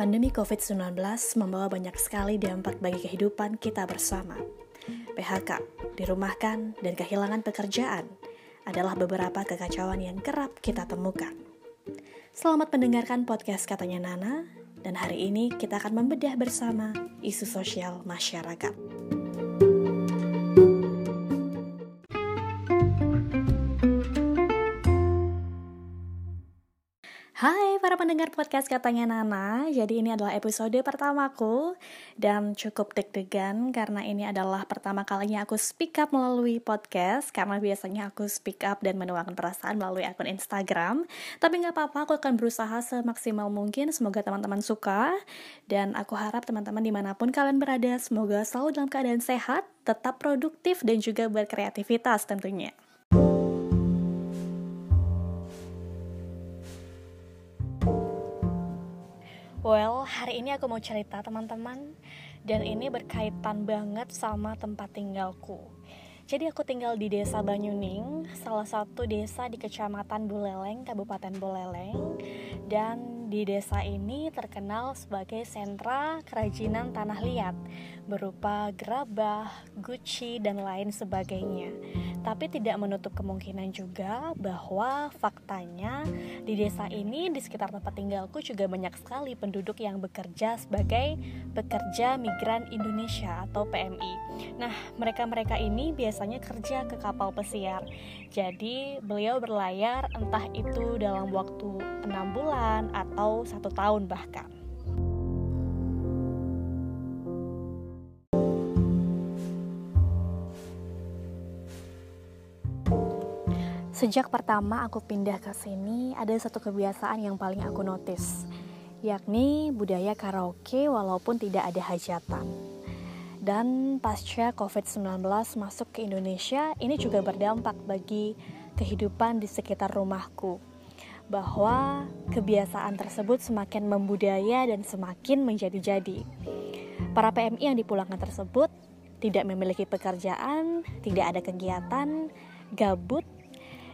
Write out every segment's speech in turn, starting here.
Pandemi COVID-19 membawa banyak sekali dampak bagi kehidupan kita bersama. PHK, dirumahkan, dan kehilangan pekerjaan adalah beberapa kekacauan yang kerap kita temukan. Selamat mendengarkan podcast katanya Nana, dan hari ini kita akan membedah bersama isu sosial masyarakat. Hai para pendengar podcast katanya Nana. Jadi ini adalah episode pertamaku Dan cukup deg-degan Karena ini adalah pertama kalinya aku speak up melalui podcast Karena biasanya aku speak up dan menuangkan perasaan melalui akun Instagram. Tapi gak apa-apa aku akan berusaha semaksimal mungkin. Semoga teman-teman suka. Dan aku harap teman-teman di mana pun kalian berada Semoga selalu dalam keadaan sehat Tetap produktif dan juga berkreativitas tentunya Well, hari ini aku mau cerita teman-teman. Dan ini berkaitan banget sama tempat tinggalku. Jadi aku tinggal di desa Banyuning Salah satu desa di kecamatan Buleleng, Kabupaten Buleleng. Dan di desa ini terkenal sebagai sentra kerajinan tanah liat Berupa gerabah, guci, dan lain sebagainya. Tapi tidak menutup kemungkinan juga bahwa faktanya di desa ini di sekitar tempat tinggalku juga banyak sekali penduduk yang bekerja sebagai pekerja migran Indonesia atau PMI. Nah, mereka-mereka ini biasanya kerja ke kapal pesiar. Jadi, beliau berlayar entah itu dalam waktu enam bulan atau satu tahun bahkan. Sejak pertama aku pindah ke sini, ada satu kebiasaan yang paling aku notice, yakni budaya karaoke walaupun tidak ada hajatan. Dan pasca COVID-19 masuk ke Indonesia, ini juga berdampak bagi kehidupan di sekitar rumahku. Bahwa kebiasaan tersebut semakin membudaya dan semakin menjadi-jadi. Para PMI yang dipulangkan tersebut tidak memiliki pekerjaan, tidak ada kegiatan, gabut,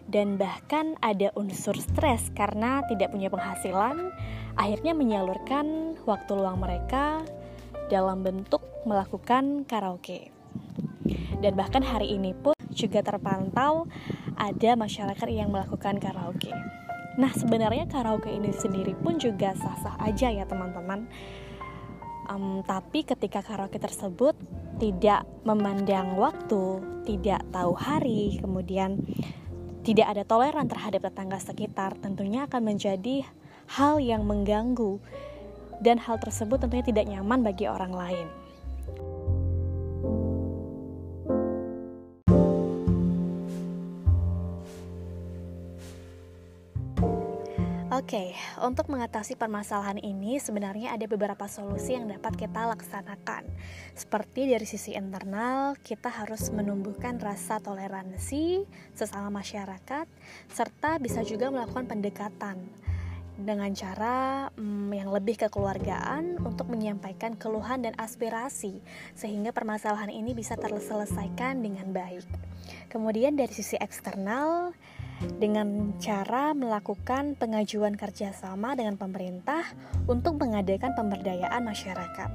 dan bahkan ada unsur stres karena tidak punya penghasilan, akhirnya menyalurkan waktu luang mereka dalam bentuk melakukan karaoke. Dan bahkan hari ini pun juga terpantau ada masyarakat yang melakukan karaoke. Nah, sebenarnya karaoke ini sendiri pun juga sah-sah aja ya teman-teman. Um, tapi ketika karaoke tersebut tidak memandang waktu, tidak tahu hari, kemudian tidak ada toleran terhadap tetangga sekitar, tentunya akan menjadi hal yang mengganggu, dan hal tersebut tentunya tidak nyaman bagi orang lain. Oke, okay, untuk mengatasi permasalahan ini sebenarnya ada beberapa solusi yang dapat kita laksanakan. Seperti dari sisi internal, kita harus menumbuhkan rasa toleransi sesama masyarakat, serta bisa juga melakukan pendekatan dengan cara hmm, yang lebih kekeluargaan untuk menyampaikan keluhan dan aspirasi, sehingga permasalahan ini bisa terselesaikan dengan baik. Kemudian dari sisi eksternal, dengan cara melakukan pengajuan kerjasama dengan pemerintah untuk mengadakan pemberdayaan masyarakat.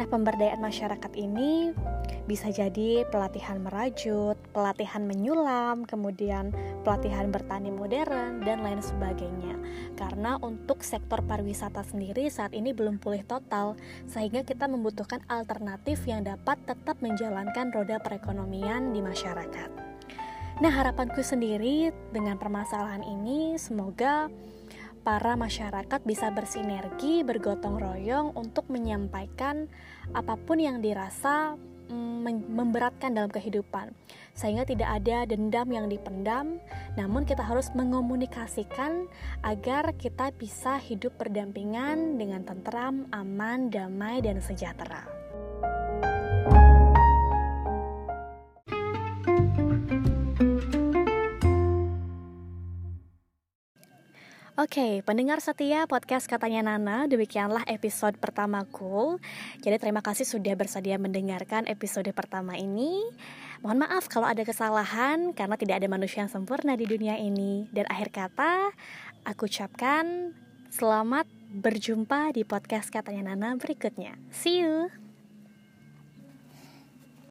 Nah, pemberdayaan masyarakat ini bisa jadi pelatihan merajut, pelatihan menyulam, kemudian pelatihan bertani modern, dan lain sebagainya. Karena untuk sektor pariwisata sendiri saat ini belum pulih total, sehingga kita membutuhkan alternatif yang dapat tetap menjalankan roda perekonomian di masyarakat. Nah, harapanku sendiri dengan permasalahan ini semoga para masyarakat bisa bersinergi, bergotong royong untuk menyampaikan apa pun yang dirasa mm, memberatkan dalam kehidupan, sehingga tidak ada dendam yang dipendam. Namun, kita harus mengomunikasikan agar kita bisa hidup berdampingan dengan tentram, aman, damai, dan sejahtera. Oke, okay, pendengar setia podcast Katanya Nana, demikianlah episode pertamaku. Jadi terima kasih sudah bersedia mendengarkan episode pertama ini. Mohon maaf kalau ada kesalahan karena tidak ada manusia yang sempurna di dunia ini. Dan akhir kata, aku ucapkan selamat berjumpa di podcast katanya Nana berikutnya. See you.